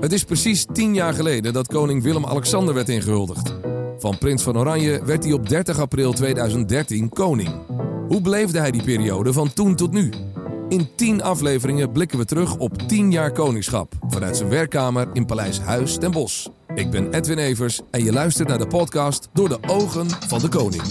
Het is precies tien jaar geleden dat koning Willem-Alexander werd ingehuldigd. Van prins van Oranje werd hij op 30 april 2013 koning. Hoe beleefde hij die periode van toen tot nu? In 10 afleveringen blikken we terug op 10 jaar koningschap vanuit zijn werkkamer in Paleis Huis ten Bosch. Ik ben Edwin Evers en je luistert naar de podcast Door de ogen van de koning.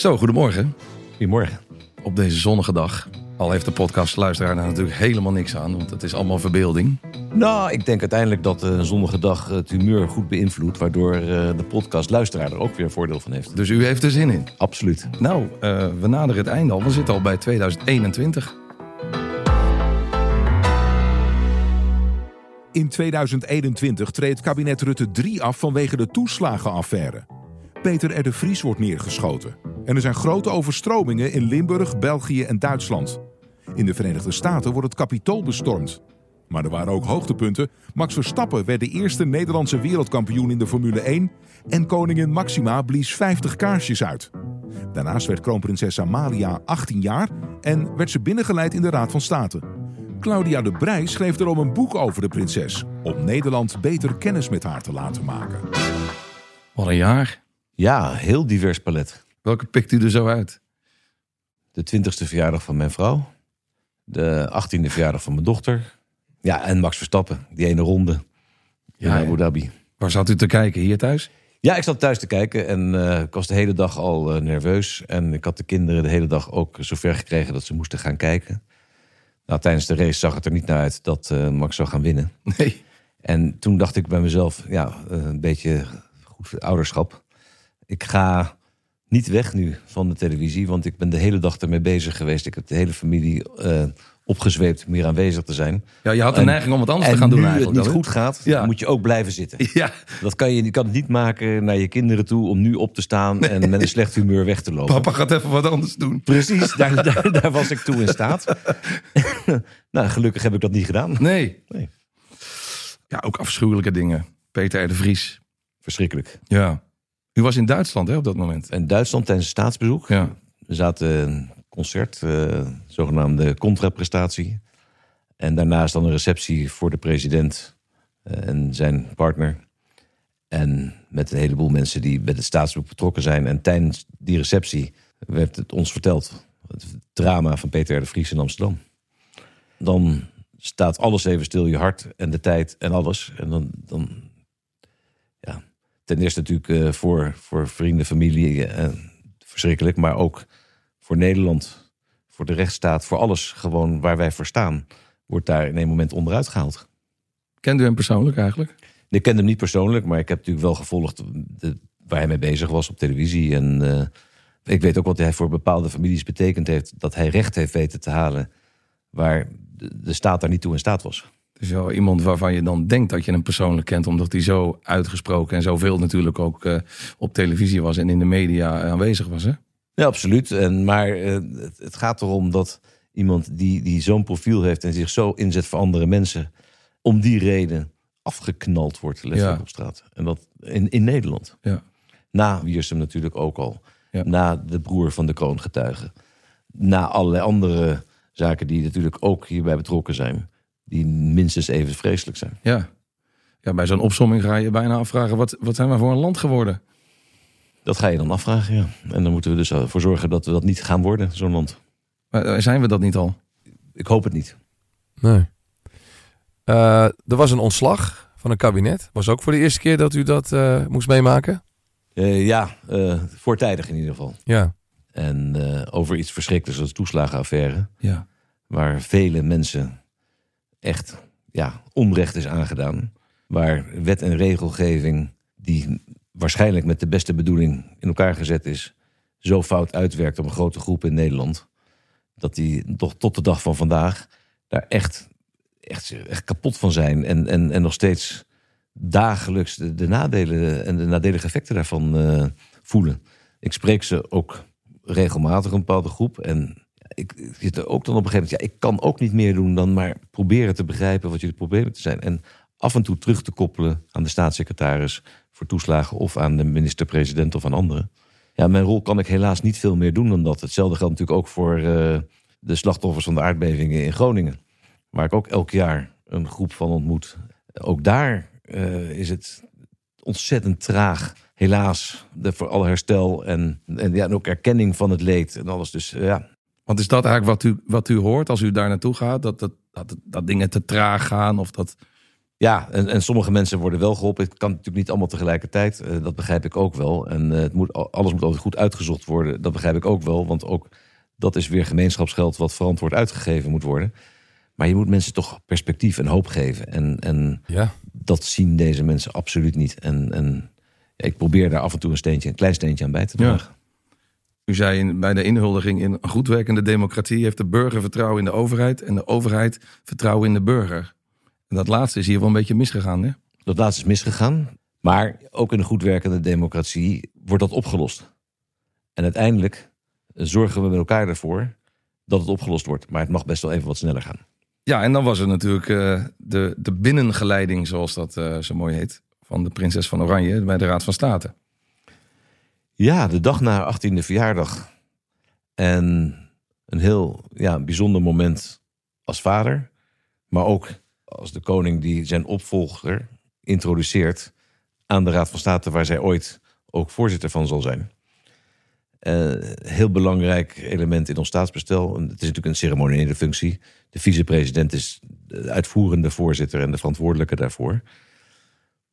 Zo, goedemorgen. Goedemorgen. Op deze zonnige dag. Al heeft de podcastluisteraar daar natuurlijk helemaal niks aan, want het is allemaal verbeelding. Nou, ik denk uiteindelijk dat een zonnige dag het humeur goed beïnvloedt, waardoor eh, de podcastluisteraar er ook weer voordeel van heeft. Dus u heeft er zin in. Absoluut. Nou, eh, we naderen het einde al. We zitten al bij 2021. In 2021 treedt kabinet Rutte 3 af vanwege de toeslagenaffaire. Peter R. de Vries wordt neergeschoten. En er zijn grote overstromingen in Limburg, België en Duitsland. In de Verenigde Staten wordt het kapitool bestormd. Maar er waren ook hoogtepunten. Max Verstappen werd de eerste Nederlandse wereldkampioen in de Formule 1. En koningin Maxima blies 50 kaarsjes uit. Daarnaast werd kroonprinses Amalia 18 jaar en werd ze binnengeleid in de Raad van State. Claudia de Brij schreef erom een boek over de prinses. Om Nederland beter kennis met haar te laten maken. Wat een jaar. Ja, heel divers palet. Welke pikt u er zo uit? De 20ste verjaardag van mijn vrouw. De 18e verjaardag van mijn dochter. Ja, en Max Verstappen, die ene ronde in Ja, Abu Dhabi. Waar zat u te kijken? Hier thuis? Ja, ik zat thuis te kijken en eh, ik was de hele dag al eh, nerveus. En ik had de kinderen de hele dag ook zover gekregen dat ze moesten gaan kijken. Nou, tijdens de race zag het er niet naar uit dat eh, Max zou gaan winnen. Nee. En toen dacht ik bij mezelf, ja, een beetje goed ouderschap. Ik ga niet weg nu van de televisie, want ik ben de hele dag ermee bezig geweest. Ik heb de hele familie eh, opgezweept om hier aanwezig te zijn. Ja, je had de En- neiging om wat anders te gaan doen eigenlijk. het niet goed gaat, Ja. moet je ook blijven zitten. Ja, Dat kan je, je kan het niet maken naar je kinderen toe om nu op te staan en met een slecht humeur weg te lopen. papa gaat even wat anders doen. Precies, daar, daar, daar was ik toe in staat. nou, gelukkig heb ik dat niet gedaan. Nee. Nee. Ja, ook afschuwelijke dingen. Peter R. de Vries. Verschrikkelijk. Ja. U was in Duitsland hè, op dat moment. En Duitsland tijdens staatsbezoek. Ja. We zaten in een concert, eh, zogenaamde contraprestatie. En daarnaast dan een receptie voor de president eh, en zijn partner. En met een heleboel mensen die bij het staatsbezoek betrokken zijn. En tijdens die receptie werd het ons verteld. Het drama van Peter R. de Vries in Amsterdam. Dan staat alles even stil, je hart en de tijd en alles. En dan, dan ten eerste natuurlijk eh, voor, voor vrienden, familie, eh, verschrikkelijk. Maar ook voor Nederland, voor de rechtsstaat, voor alles gewoon waar wij voor staan. Wordt daar in een moment onderuit gehaald. Kende u hem persoonlijk eigenlijk? Ik ken hem niet persoonlijk, maar ik heb natuurlijk wel gevolgd de, waar hij mee bezig was op televisie. En eh, ik weet ook wat hij voor bepaalde families betekend heeft. Dat hij recht heeft weten te halen waar de, de staat daar niet toe in staat was. Is wel iemand waarvan je dan denkt dat je hem persoonlijk kent, omdat hij zo uitgesproken en zoveel natuurlijk ook eh, op televisie was en in de media aanwezig was. Hè? Ja, absoluut. En, maar eh, het, het gaat erom dat iemand die, die zo'n profiel heeft en zich zo inzet voor andere mensen, om die reden afgeknald wordt letterlijk Ja. op straat. En dat in, in Nederland. Ja. Na Wiersum natuurlijk ook al. Ja. Na de broer van de kroongetuige. Na allerlei andere zaken die natuurlijk ook hierbij betrokken zijn. Die minstens even vreselijk zijn. Ja. ja, bij zo'n opsomming ga je bijna afvragen, wat, wat zijn we voor een land geworden? Dat ga je dan afvragen, ja. En dan moeten we dus ervoor zorgen dat we dat niet gaan worden, zo'n land. Maar, eh, Zijn we dat niet al? Ik hoop het niet. Nee. Eh, er was een ontslag van een kabinet. Was ook voor de eerste keer dat u dat eh, moest meemaken? Eh, ja, eh, voortijdig in ieder geval. Ja. En eh, over iets verschrikkelijks als de toeslagenaffaire. Ja. Waar vele mensen echt ja, onrecht is aangedaan. Waar wet en regelgeving, die waarschijnlijk met de beste bedoeling in elkaar gezet is, zo fout uitwerkt op een grote groep in Nederland. Dat die toch tot de dag van vandaag daar echt, echt, echt kapot van zijn. En, en, en nog steeds dagelijks de, de nadelen en de nadelige effecten daarvan eh, voelen. Ik spreek ze ook regelmatig, een bepaalde groep. En ik, zit er ook dan op een gegeven moment, ja, ik kan ook niet meer doen dan maar proberen te begrijpen wat jullie problemen te zijn. En af en toe terug te koppelen aan de staatssecretaris voor toeslagen of aan de minister-president of aan anderen. Ja, mijn rol kan ik helaas niet veel meer doen dan dat. Hetzelfde geldt natuurlijk ook voor uh, de slachtoffers van de aardbevingen in Groningen, waar ik ook elk jaar een groep van ontmoet. Ook daar uh, is het ontzettend traag, helaas, de, voor alle herstel en, en, ja, en ook erkenning van het leed en alles. Dus uh, ja. Want is dat eigenlijk wat u, wat u hoort als u daar naartoe gaat? Dat, dat, dat, dat dingen te traag gaan of dat ja, en, en sommige mensen worden wel geholpen. Het kan natuurlijk niet allemaal tegelijkertijd. Uh, dat begrijp ik ook wel. En uh, het moet, alles moet altijd goed uitgezocht worden. Dat begrijp ik ook wel. Want ook dat is weer gemeenschapsgeld wat verantwoord uitgegeven moet worden. Maar je moet mensen toch perspectief en hoop geven. En, en ja. dat zien deze mensen absoluut niet. En, en ja, ik probeer daar af en toe een, steentje, een klein steentje aan bij te dragen. Ja. U zei in, bij de inhuldiging in een goed werkende democratie heeft de burger vertrouwen in de overheid en de overheid vertrouwen in de burger. En dat laatste is hier wel een beetje misgegaan, hè? Dat laatste is misgegaan. Maar ook in een goed werkende democratie wordt dat opgelost. En uiteindelijk zorgen we met elkaar ervoor dat het opgelost wordt. Maar het mag best wel even wat sneller gaan. Ja, en dan was er natuurlijk uh, de, de binnengeleiding, zoals dat uh, zo mooi heet, van de prinses van Oranje bij de Raad van State. Ja, de dag na haar 18e verjaardag. En een heel ja, bijzonder moment als vader. Maar ook als de koning die zijn opvolger introduceert aan de Raad van State, waar zij ooit ook voorzitter van zal zijn. Uh, heel belangrijk element in ons staatsbestel. Het is natuurlijk een ceremoniële functie. De vicepresident is de uitvoerende voorzitter en de verantwoordelijke daarvoor.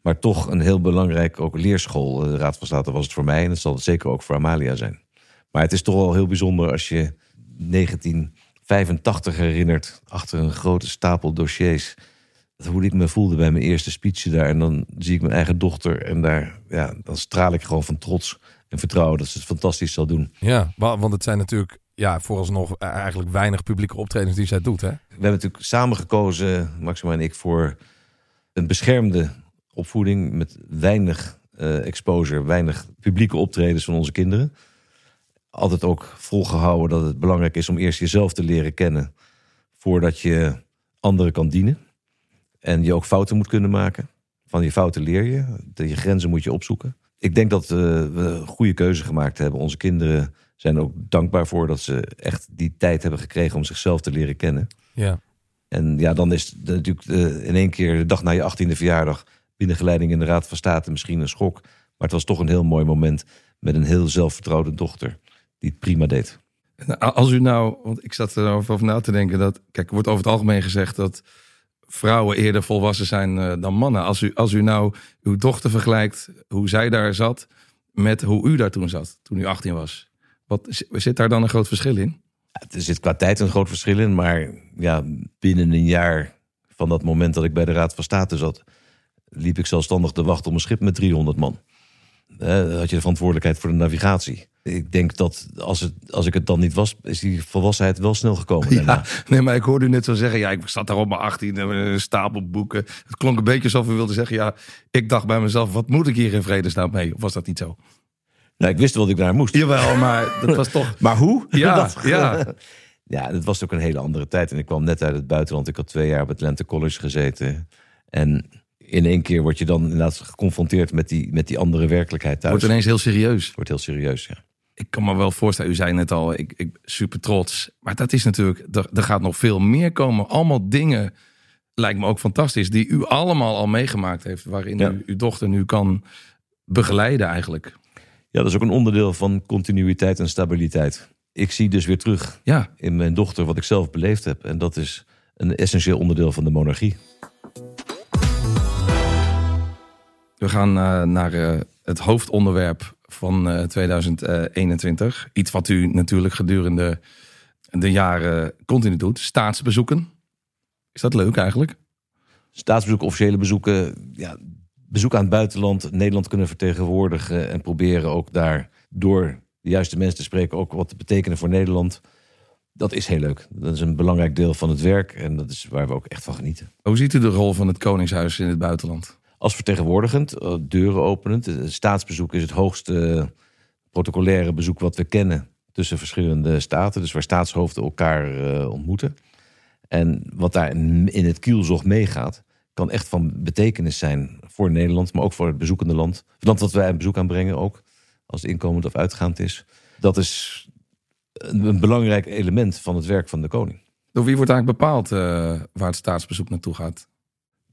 Maar toch een heel belangrijk ook leerschool. De Raad van State was het voor mij en dat zal het zeker ook voor Amalia zijn. Maar het is toch wel heel bijzonder als je 1985 herinnert, achter een grote stapel dossiers hoe ik me voelde bij mijn eerste speech daar. En dan zie ik mijn eigen dochter en daar, ja, dan straal ik gewoon van trots en vertrouwen dat ze het fantastisch zal doen. Ja, want het zijn natuurlijk ja, vooralsnog e- eigenlijk weinig publieke optredens die zij doet. Hè? We hebben natuurlijk samen gekozen, Maxima en ik, voor een beschermde opvoeding met weinig uh, exposure, weinig publieke optredens van onze kinderen. Altijd ook volgehouden dat het belangrijk is om eerst jezelf te leren kennen voordat je anderen kan dienen. En je ook fouten moet kunnen maken. Van je fouten leer je. Je grenzen moet je opzoeken. Ik denk dat uh, we een goede keuze gemaakt hebben. Onze kinderen zijn ook dankbaar voor dat ze echt die tijd hebben gekregen om zichzelf te leren kennen. Ja. En ja, dan is het natuurlijk uh, in één keer de dag na je 18e verjaardag binnengeleiding in de Raad van State misschien een schok. Maar het was toch een heel mooi moment met een heel zelfvertrouwde dochter die het prima deed. Als u nou, want ik zat erover over na te denken dat, kijk, er wordt over het algemeen gezegd dat vrouwen eerder volwassen zijn uh, dan mannen. Als u, als u nou uw dochter vergelijkt, hoe zij daar zat, met hoe u daar toen zat, toen u 18 was. Wat, zit daar dan een groot verschil in? er zit qua tijd een groot verschil in, maar ja, binnen een jaar van dat moment dat ik bij de Raad van State zat, liep ik zelfstandig te wachten op een schip met 300 man. Had je de verantwoordelijkheid voor de navigatie ik denk dat als, het, als ik het dan niet was, is die volwassenheid wel snel gekomen. Ja, nee, maar ik hoorde u net zo zeggen, ja, ik zat daar op mijn 18, een stapel boeken. Het klonk een beetje alsof u wilde zeggen, ja, ik dacht bij mezelf, wat moet ik hier in vredesnaam mee? Of was dat niet zo? Nou, ik wist wat ik daar moest. Jawel, maar dat was toch... maar hoe? Ja, dat, ja. ja, dat was ook een hele andere tijd. En ik kwam net uit het buitenland. Ik had twee jaar op Atlanta College gezeten. En in één keer word je dan inderdaad geconfronteerd met die, met die andere werkelijkheid thuis. Wordt ineens heel serieus. Wordt heel serieus, ja ik kan me wel voorstellen, u zei net al, ik, ik super trots. Maar dat is natuurlijk, er, er gaat nog veel meer komen. Allemaal dingen, lijkt me ook fantastisch, die u allemaal al meegemaakt heeft. Waarin u uw dochter nu kan begeleiden eigenlijk. Ja, dat is ook een onderdeel van continuïteit en stabiliteit. Ik zie dus weer terug ja. in mijn dochter wat ik zelf beleefd heb. En dat is een essentieel onderdeel van de monarchie. We gaan uh, naar uh, het hoofdonderwerp van uh, eh, 2021. Iets wat u natuurlijk gedurende de jaren continu doet. Staatsbezoeken. Is dat leuk eigenlijk? Staatsbezoeken, officiële bezoeken. Ja, bezoek aan het buitenland. Nederland kunnen vertegenwoordigen. En proberen ook daar door de juiste mensen te spreken. Ook wat te betekenen voor Nederland. Dat is heel leuk. Dat is een belangrijk deel van het werk. En dat is waar we ook echt van genieten. Hoe ziet u de rol van het Koningshuis in het buitenland? Als vertegenwoordigend, eh, deuren openend. Het staatsbezoek is het hoogste protocolaire bezoek wat we kennen tussen verschillende staten. Dus waar staatshoofden elkaar ontmoeten. En wat daar in het kielzog meegaat, kan echt van betekenis zijn voor Nederland, maar ook voor het bezoekende land. Het land wat wij een bezoek aanbrengen ook, als het inkomend of uitgaand is. Dat is een, belangrijk element van het werk van de koning. Door wie wordt eigenlijk bepaald waar het staatsbezoek naartoe gaat?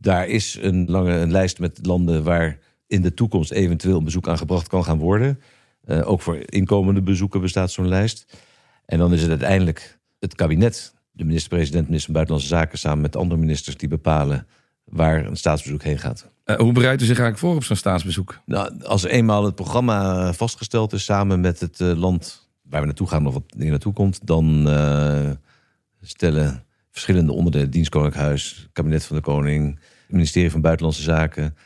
Daar is een lange een lijst met landen waar in de toekomst eventueel een bezoek aangebracht kan gaan worden. Uh, ook voor inkomende bezoeken bestaat zo'n lijst. En dan is het uiteindelijk het kabinet, de minister-president, minister van Buitenlandse Zaken, samen met andere ministers die bepalen waar een staatsbezoek heen gaat. Uh, hoe bereidt u zich eigenlijk voor op zo'n staatsbezoek? Nou, als eenmaal het programma vastgesteld is samen met het uh, land waar we naartoe gaan of wat er naartoe komt, dan stellen verschillende onderdelen, dienst Koninklijk Huis, kabinet van de Koning, ministerie van Buitenlandse Zaken,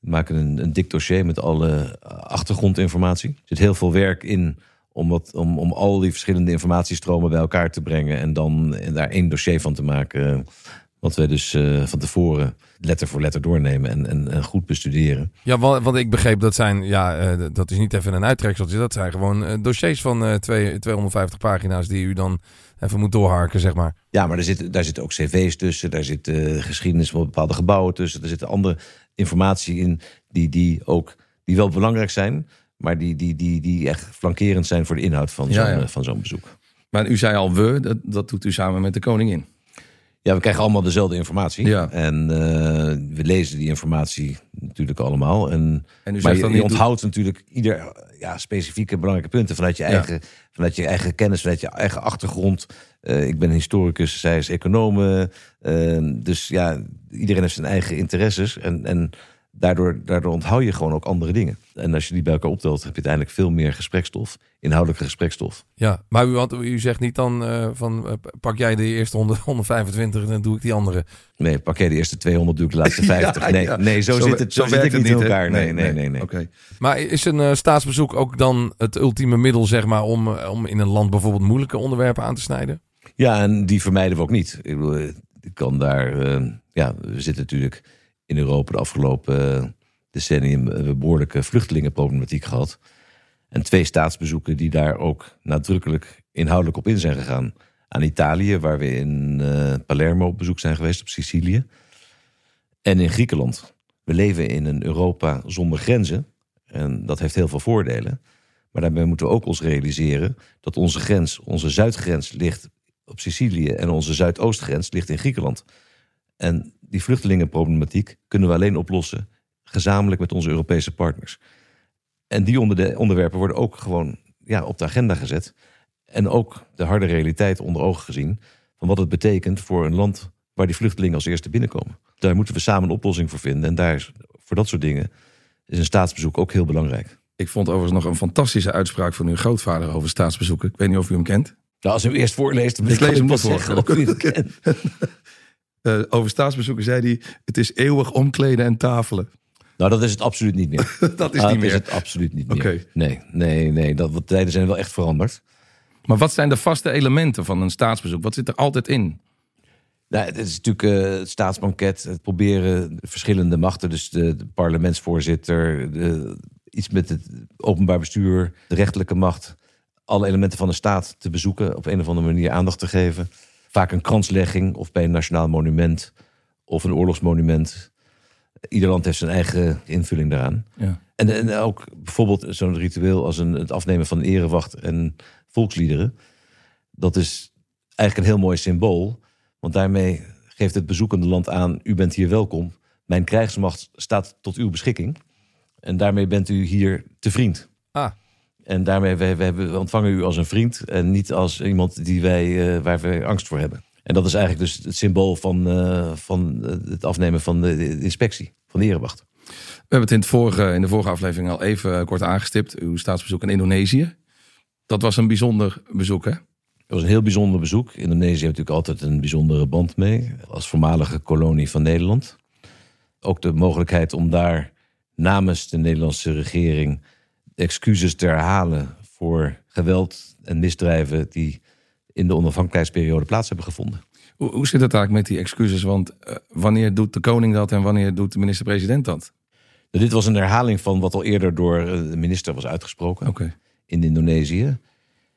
maken een, een dik dossier met alle achtergrondinformatie. Er zit heel veel werk in om, wat, om, om al die verschillende informatiestromen bij elkaar te brengen en dan daar één dossier van te maken. Wat wij dus uh, van tevoren letter voor letter doornemen en, en, en goed bestuderen. Ja, want, want, ik begreep dat zijn, ja, uh, dat is niet even een uittrekseltje. Dat zijn gewoon uh, dossiers van twee, 250 pagina's die u dan even moet doorharken, zeg maar. Ja, maar er zit, daar zitten ook cv's tussen, daar zit geschiedenis van bepaalde gebouwen tussen, er zitten andere informatie in die, die ook die wel belangrijk zijn, maar die, die, die, die echt flankerend zijn voor de inhoud van zo'n ja, ja. van zo'n bezoek. Maar u zei al we, dat, dat doet u samen met de koningin. Ja, we krijgen allemaal dezelfde informatie. Ja. En uh, we lezen die informatie natuurlijk allemaal. En, en u maar je, onthoudt natuurlijk ieder ja, specifieke belangrijke punten vanuit je, eigen, Ja. vanuit je eigen kennis, vanuit je eigen achtergrond. Uh, ik ben historicus, zij is econoom. Uh, dus ja, iedereen heeft zijn eigen interesses. En, en daardoor, daardoor onthoud je gewoon ook andere dingen. En als je die bij elkaar optelt, heb je uiteindelijk veel meer gesprekstof, inhoudelijke gesprekstof. Ja, maar u, want u zegt niet dan uh, van uh, pak jij de eerste 100, 125 en dan doe ik die andere. Nee, pak jij de eerste 200, doe ik de laatste 50. Ja, nee, ja. nee, zo, Zo- zit het, zo, zo zit het niet in elkaar. Nee, nee, nee. nee, Oké. Maar is een uh, staatsbezoek ook dan het ultieme middel, zeg maar, om, om in een land bijvoorbeeld moeilijke onderwerpen aan te snijden? Ja, en die vermijden we ook niet. Ik bedoel, ik kan daar. Ja, we zitten natuurlijk in Europa de afgelopen uh, decennium een behoorlijke vluchtelingenproblematiek gehad. En twee staatsbezoeken die daar ook nadrukkelijk inhoudelijk op in zijn gegaan. Aan Italië, waar we in uh, Palermo op bezoek zijn geweest, op Sicilië. En in Griekenland. We leven in een Europa zonder grenzen. En dat heeft heel veel voordelen. Maar daarbij moeten we ook ons realiseren dat onze grens, onze zuidgrens, ligt op Sicilië en onze zuidoostgrens ligt in Griekenland. En die vluchtelingenproblematiek kunnen we alleen oplossen gezamenlijk met onze Europese partners. En die onder onderwerpen worden ook gewoon ja, op de agenda gezet. En ook de harde realiteit onder ogen gezien van wat het betekent voor een land waar die vluchtelingen als eerste binnenkomen. Daar moeten we samen een oplossing voor vinden. En daar is, voor dat soort dingen is een staatsbezoek ook heel belangrijk. Ik vond overigens nog een fantastische uitspraak van uw grootvader over staatsbezoeken. Ik weet niet of u hem kent. Nou, als u hem eerst voorleest, dan Ik lees hem pas voor. zeggen Uh, over staatsbezoeken zei hij: Het is eeuwig omkleden en tafelen. Nou, dat is het absoluut niet meer. dat is Ah, niet dat meer. is het absoluut niet meer. Nee, nee, nee. Dat, wat tijden zijn wel echt veranderd. Maar wat zijn de vaste elementen van een staatsbezoek? Wat zit er altijd in? Nou, het is natuurlijk uh, het staatsbanket, het proberen verschillende machten, dus de, de parlementsvoorzitter, de, iets met het openbaar bestuur, de rechterlijke macht, alle elementen van de staat te bezoeken, op een of andere manier aandacht te geven. Vaak een kranslegging of bij een nationaal monument of een oorlogsmonument. Ieder land heeft zijn eigen invulling daaraan. Ja. En, en ook bijvoorbeeld zo'n ritueel als een, het afnemen van een erewacht en volksliederen. Dat is eigenlijk een heel mooi symbool. Want daarmee geeft het bezoekende land aan: u bent hier welkom. Mijn krijgsmacht staat tot uw beschikking. En daarmee bent u hier te vriend. Ah, En daarmee we, we, hebben, we ontvangen u als een vriend en niet als iemand die wij, uh, waar we angst voor hebben. En dat is eigenlijk dus het symbool van, uh, van het afnemen van de, de inspectie, van de erewacht. We hebben het in, het vorige, in de vorige aflevering al even kort aangestipt. Uw staatsbezoek in Indonesië. Dat was een bijzonder bezoek, hè? Het was een heel bijzonder bezoek. Indonesië heeft natuurlijk altijd een bijzondere band mee. Als voormalige kolonie van Nederland. Ook de mogelijkheid om daar namens de Nederlandse regering excuses te herhalen voor geweld en misdrijven die in de onafhankelijkheidsperiode plaats hebben gevonden. Hoe, hoe zit het eigenlijk met die excuses? Want uh, wanneer doet de koning dat en wanneer doet de minister-president dat? Nou, dit was een herhaling van wat al eerder door de minister was uitgesproken okay. in Indonesië.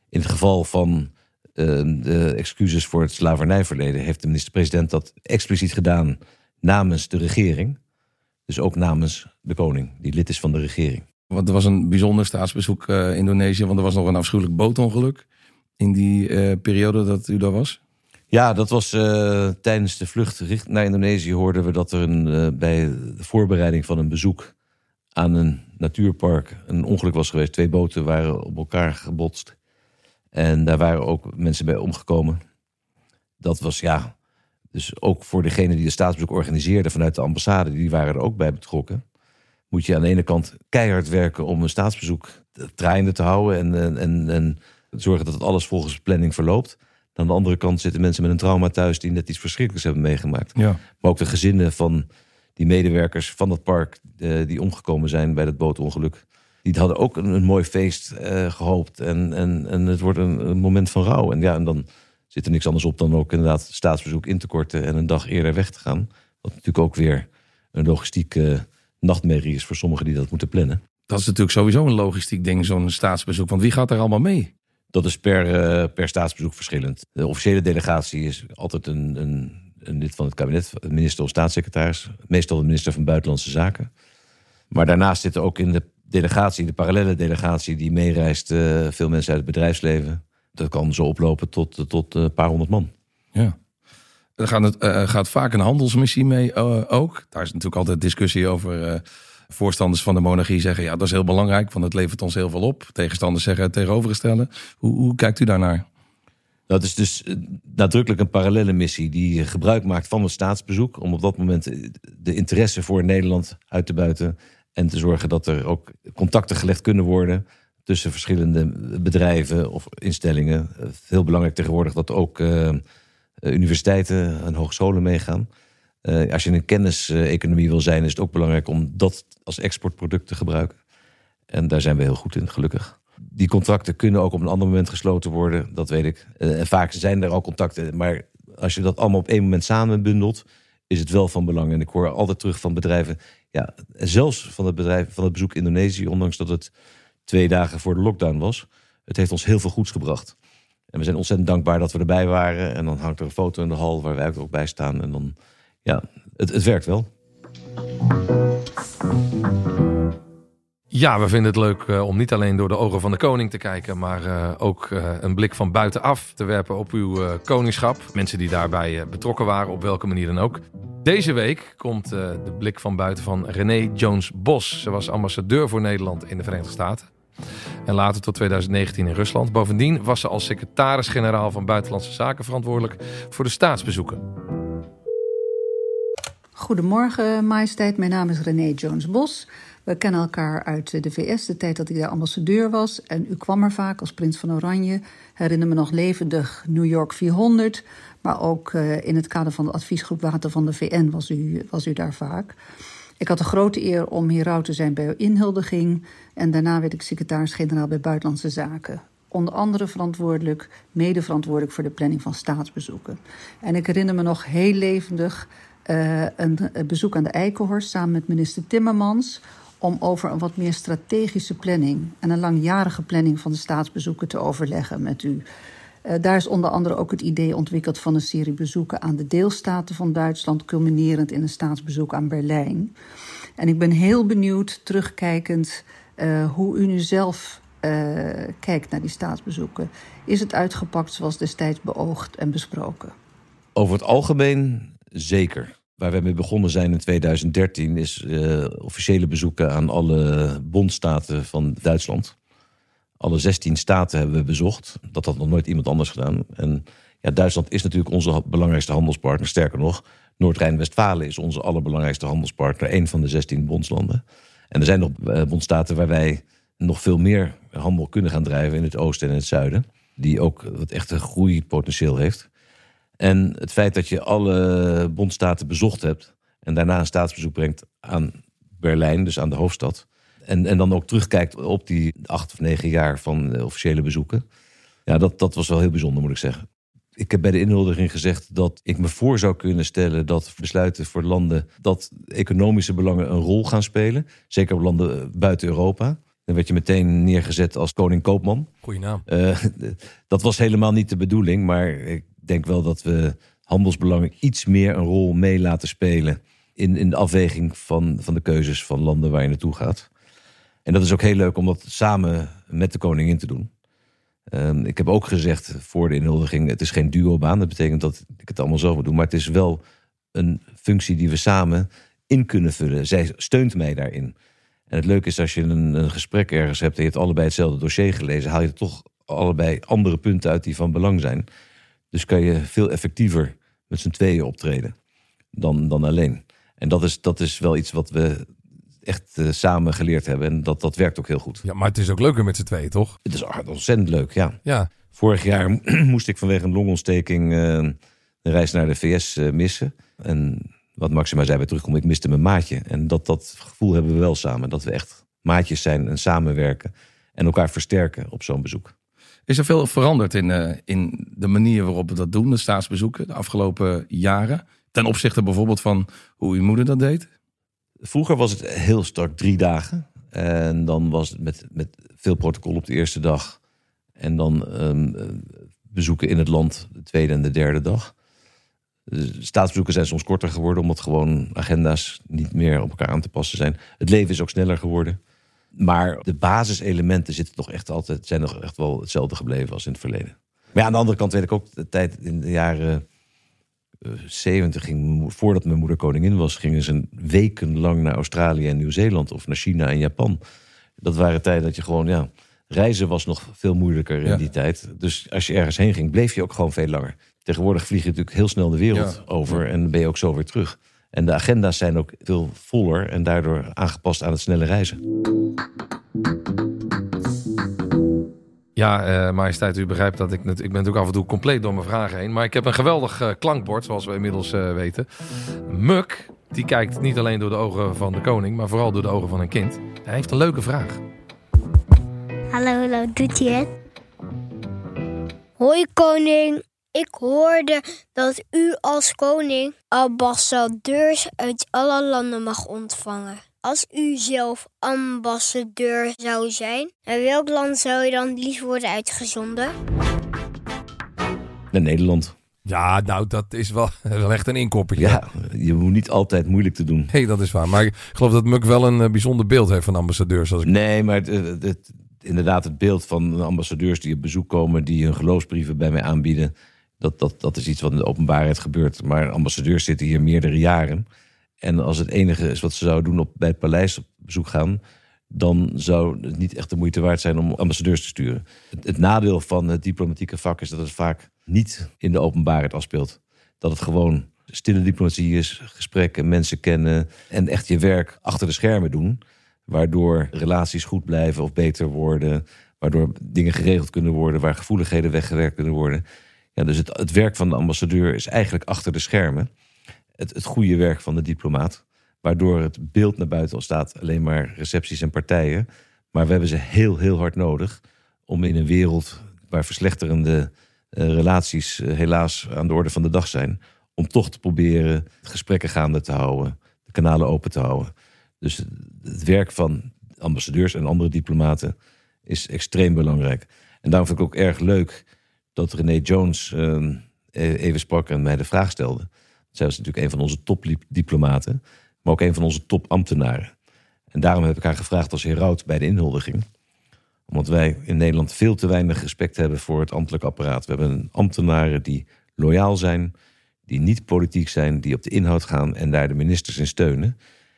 In het geval van uh, de excuses voor het slavernijverleden heeft de minister-president dat expliciet gedaan namens de regering. Dus ook namens de koning, die lid is van de regering. Want er was een bijzonder staatsbezoek uh, Indonesië, want er was nog een afschuwelijk bootongeluk in die uh, periode dat u daar was. Ja, dat was uh, tijdens de vlucht naar Indonesië hoorden we dat er een, bij de voorbereiding van een bezoek aan een natuurpark een ongeluk was geweest. Twee boten waren op elkaar gebotst. En daar waren ook mensen bij omgekomen. Dat was ja, dus ook voor degene die de staatsbezoek organiseerde vanuit de ambassade, die waren er ook bij betrokken. Moet je aan de ene kant keihard werken om een staatsbezoek draaiende te houden en, en, en zorgen dat het alles volgens planning verloopt. Aan de andere kant zitten mensen met een trauma thuis die net iets verschrikkelijks hebben meegemaakt. Ja. Maar ook de gezinnen van die medewerkers van dat park uh, die omgekomen zijn bij dat bootongeluk. Die hadden ook een, een mooi feest uh, gehoopt. En, en, en het wordt een, een, moment van rouw. En ja, en dan zit er niks anders op dan ook inderdaad staatsbezoek in te korten en een dag eerder weg te gaan. Wat natuurlijk ook weer een logistieke nachtmerrie is voor sommigen die dat moeten plannen. Dat is natuurlijk sowieso een logistiek ding, zo'n staatsbezoek. Want wie gaat er allemaal mee? Dat is per, uh, per staatsbezoek verschillend. De officiële delegatie is altijd een, een, een lid van het kabinet, minister of staatssecretaris. Meestal de minister van Buitenlandse Zaken. Maar daarnaast zitten ook in de delegatie, de parallele delegatie die meereist, uh, veel mensen uit het bedrijfsleven. Dat kan zo oplopen tot, tot een paar honderd man. Ja. Er gaat, uh, gaat vaak een handelsmissie mee uh, ook. Daar is natuurlijk altijd discussie over. voorstanders van de monarchie zeggen ja, dat is heel belangrijk, want het levert ons heel veel op. Tegenstanders zeggen het tegenovergestelde. Hoe, hoe kijkt u daarnaar? Dat is dus nadrukkelijk een parallele missie die gebruik maakt van het staatsbezoek. Om op dat moment de interesse voor Nederland uit te buiten. En te zorgen dat er ook contacten gelegd kunnen worden tussen verschillende bedrijven of instellingen. Heel belangrijk tegenwoordig dat ook universiteiten en hogescholen meegaan. Uh, als je een kenniseconomie wil zijn, is het ook belangrijk om dat als exportproduct te gebruiken. En daar zijn we heel goed in, gelukkig. Die contracten kunnen ook op een ander moment gesloten worden, dat weet ik. Uh, en vaak zijn er al contacten, maar als je dat allemaal op één moment samenbundelt, is het wel van belang. En ik hoor altijd terug van bedrijven, ja, zelfs van het, bedrijf, van het bezoek Indonesië, ondanks dat het twee dagen voor de lockdown was. Het heeft ons heel veel goeds gebracht. En we zijn ontzettend dankbaar dat we erbij waren. En dan hangt er een foto in de hal waar wij ook bij staan. En dan, ja, het, het werkt wel. Ja, we vinden het leuk uh, om niet alleen door de ogen van de koning te kijken, maar uh, ook uh, een blik van buitenaf te werpen op uw koningschap. Mensen die daarbij betrokken waren, op welke manier dan ook. Deze week komt de blik van buiten van René Jones Bos. Ze was ambassadeur voor Nederland in de Verenigde Staten. En later tot 2019 in Rusland. Bovendien was ze als secretaris-generaal van Buitenlandse Zaken verantwoordelijk voor de staatsbezoeken. Goedemorgen, majesteit. Mijn naam is René Jones Bos. We kennen elkaar uit de VS, de tijd dat ik daar ambassadeur was. En u kwam er vaak als prins van Oranje. Herinner me nog levendig New York 400. Maar ook uh, in het kader van de adviesgroep Water van de VN was u, was u daar vaak. Ik had de grote eer om hierouw te zijn bij uw inhuldiging. En daarna werd ik secretaris-generaal bij Buitenlandse Zaken. Onder andere verantwoordelijk, mede verantwoordelijk voor de planning van staatsbezoeken. En ik herinner me nog heel levendig uh, een, een bezoek aan de Eikenhorst samen met minister Timmermans om over een wat meer strategische planning en een langjarige planning van de staatsbezoeken te overleggen met u. Uh, daar is onder andere ook het idee ontwikkeld van een serie bezoeken aan de deelstaten van Duitsland, culminerend in een staatsbezoek aan Berlijn. En ik ben heel benieuwd, terugkijkend, uh, hoe u nu zelf uh, kijkt naar die staatsbezoeken. Is het uitgepakt zoals destijds beoogd en besproken? Over het algemeen zeker. Waar we mee begonnen zijn in 2013 is officiële bezoeken aan alle bondstaten van Duitsland. Alle 16 staten hebben we bezocht. Dat had nog nooit iemand anders gedaan. En ja, Duitsland is natuurlijk onze belangrijkste handelspartner. Sterker nog, Noord-Rijn-Westfalen is onze allerbelangrijkste handelspartner. Een van de 16 bondslanden. En er zijn nog uh, bondstaten waar wij nog veel meer handel kunnen gaan drijven in het oosten en het zuiden. Die ook wat echte groeipotentieel heeft. En het feit dat je alle bondstaten bezocht hebt en daarna een staatsbezoek brengt aan Berlijn, dus aan de hoofdstad. En, en dan ook terugkijkt op die acht of negen jaar van officiële bezoeken. Ja, dat, dat was wel heel bijzonder, moet ik zeggen. Ik heb bij de inhuldiging gezegd dat ik me voor zou kunnen stellen dat besluiten voor landen dat economische belangen een rol gaan spelen. Zeker op landen buiten Europa. Dan werd je meteen neergezet als koning koopman. Goeie naam. Uh, dat was helemaal niet de bedoeling, maar ik denk wel dat we handelsbelangen iets meer een rol mee laten spelen in, in de afweging van, van de keuzes van landen waar je naartoe gaat. En dat is ook heel leuk om dat samen met de koningin te doen. Ehm, ik heb ook gezegd voor de inhuldiging: het is geen duo-baan. Dat betekent dat ik het allemaal zelf moet doen. Maar het is wel een functie die we samen in kunnen vullen. Zij steunt mij daarin. En het leuke is als je een, gesprek ergens hebt en je hebt allebei hetzelfde dossier gelezen, haal je toch allebei andere punten uit die van belang zijn. Dus kan je veel effectiever met z'n tweeën optreden dan, dan alleen. En dat is, dat is wel iets wat we echt uh, samen geleerd hebben. En dat, dat werkt ook heel goed. Ja, maar het is ook leuker met z'n tweeën, toch? Het is ontzettend leuk, ja. Ja. Vorig jaar moest ik vanwege een longontsteking uh, een reis naar de VS uh, missen. En wat Maxima zei bij terugkomen, ik miste mijn maatje. En dat, dat gevoel hebben we wel samen. Dat we echt maatjes zijn en samenwerken. En elkaar versterken op zo'n bezoek. Is er veel veranderd in, uh, in de manier waarop we dat doen, de staatsbezoeken, de afgelopen jaren? Ten opzichte bijvoorbeeld van hoe uw moeder dat deed? Vroeger was het heel strak drie dagen. En dan was het met, met veel protocol op de eerste dag. En dan um, bezoeken in het land de tweede en de derde dag. De staatsbezoeken zijn soms korter geworden, omdat gewoon agenda's niet meer op elkaar aan te passen zijn. Het leven is ook sneller geworden. Maar de basiselementen zitten toch echt altijd, zijn nog echt wel hetzelfde gebleven als in het verleden. Maar aan de andere kant weet ik ook de tijd in de jaren 70 ging, voordat mijn moeder koningin was, gingen ze wekenlang naar Australië en Nieuw-Zeeland of naar China en Japan. Dat waren tijden dat je gewoon, ja, reizen was nog veel moeilijker in die tijd. Dus als je ergens heen ging, bleef je ook gewoon veel langer. Tegenwoordig vlieg je natuurlijk heel snel de wereld ja. over en ben je ook zo weer terug. En de agenda's zijn ook veel voller en daardoor aangepast aan het snelle reizen. Ja, uh, majesteit, u begrijpt dat ik... Ik ben natuurlijk af en toe compleet door mijn vragen heen. Maar ik heb een geweldig uh, klankbord, zoals we inmiddels uh, weten. Muk, die kijkt niet alleen door de ogen van de koning... maar vooral door de ogen van een kind. Hij heeft een leuke vraag. Hallo, hallo, doet het? Hoi koning, ik hoorde dat u als koning ambassadeurs uit alle landen mag ontvangen. Als u zelf ambassadeur zou zijn, naar welk land zou je dan liefst worden uitgezonden? Naar Nederland. Ja, nou, dat is wel, wel echt een inkoppertje. Ja, je moet niet altijd moeilijk te doen. Nee, dat is waar. Maar ik geloof dat Muk wel een uh, bijzonder beeld heeft van ambassadeurs. Als ik... Nee, maar het, het, het, inderdaad, het beeld van ambassadeurs die op bezoek komen, die hun geloofsbrieven bij mij aanbieden, dat, dat, dat is iets wat in de openbaarheid gebeurt. Maar ambassadeurs zitten hier meerdere jaren. En als het enige is wat ze zouden doen op, bij het paleis op bezoek gaan, dan zou het niet echt de moeite waard zijn om ambassadeurs te sturen. Het, nadeel van het diplomatieke vak is dat het vaak niet in de openbaarheid afspeelt. Dat het gewoon stille diplomatie is, gesprekken, mensen kennen en echt je werk achter de schermen doen. Waardoor relaties goed blijven of beter worden. Waardoor dingen geregeld kunnen worden, waar gevoeligheden weggewerkt kunnen worden. Ja, dus het, het werk van de ambassadeur is eigenlijk achter de schermen het, het goede werk van de diplomaat. Waardoor het beeld naar buiten staat alleen maar recepties en partijen. Maar we hebben ze heel, heel hard nodig om in een wereld waar verslechterende uh, relaties uh, helaas aan de orde van de dag zijn, om toch te proberen gesprekken gaande te houden, de kanalen open te houden. Dus het werk van ambassadeurs en andere diplomaten is extreem belangrijk. En daarom vind ik ook erg leuk dat René Jones uh, even sprak en mij de vraag stelde. Zij was natuurlijk een van onze topdiplomaten, maar ook een van onze topambtenaren. En daarom heb ik haar gevraagd als heraut bij de inhuldiging. Omdat wij in Nederland veel te weinig respect hebben voor het ambtelijk apparaat. We hebben ambtenaren die loyaal zijn, die niet politiek zijn, die op de inhoud gaan en daar de ministers in steunen.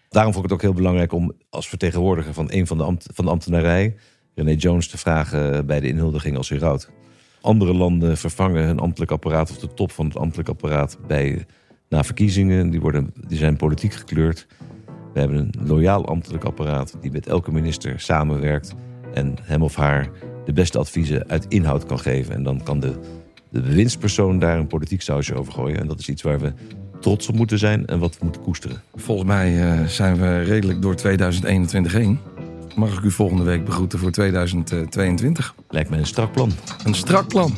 Daarom vond ik het ook heel belangrijk om als vertegenwoordiger van een van de, van de ambtenarij, René Jones, te vragen bij de inhuldiging als heraut. Andere landen vervangen hun ambtelijk apparaat of de top van het ambtelijk apparaat bij na verkiezingen. Die, worden, die zijn politiek gekleurd. We hebben een loyaal ambtelijk apparaat die met elke minister samenwerkt en hem of haar de beste adviezen uit inhoud kan geven. En dan kan de, de bewindspersoon daar een politiek sausje over gooien. En dat is iets waar we trots op moeten zijn en wat we moeten koesteren. Volgens mij uh, zijn we redelijk door 2021 heen. Mag ik u volgende week begroeten voor 2022? Lijkt mij een strak plan. Een strak plan.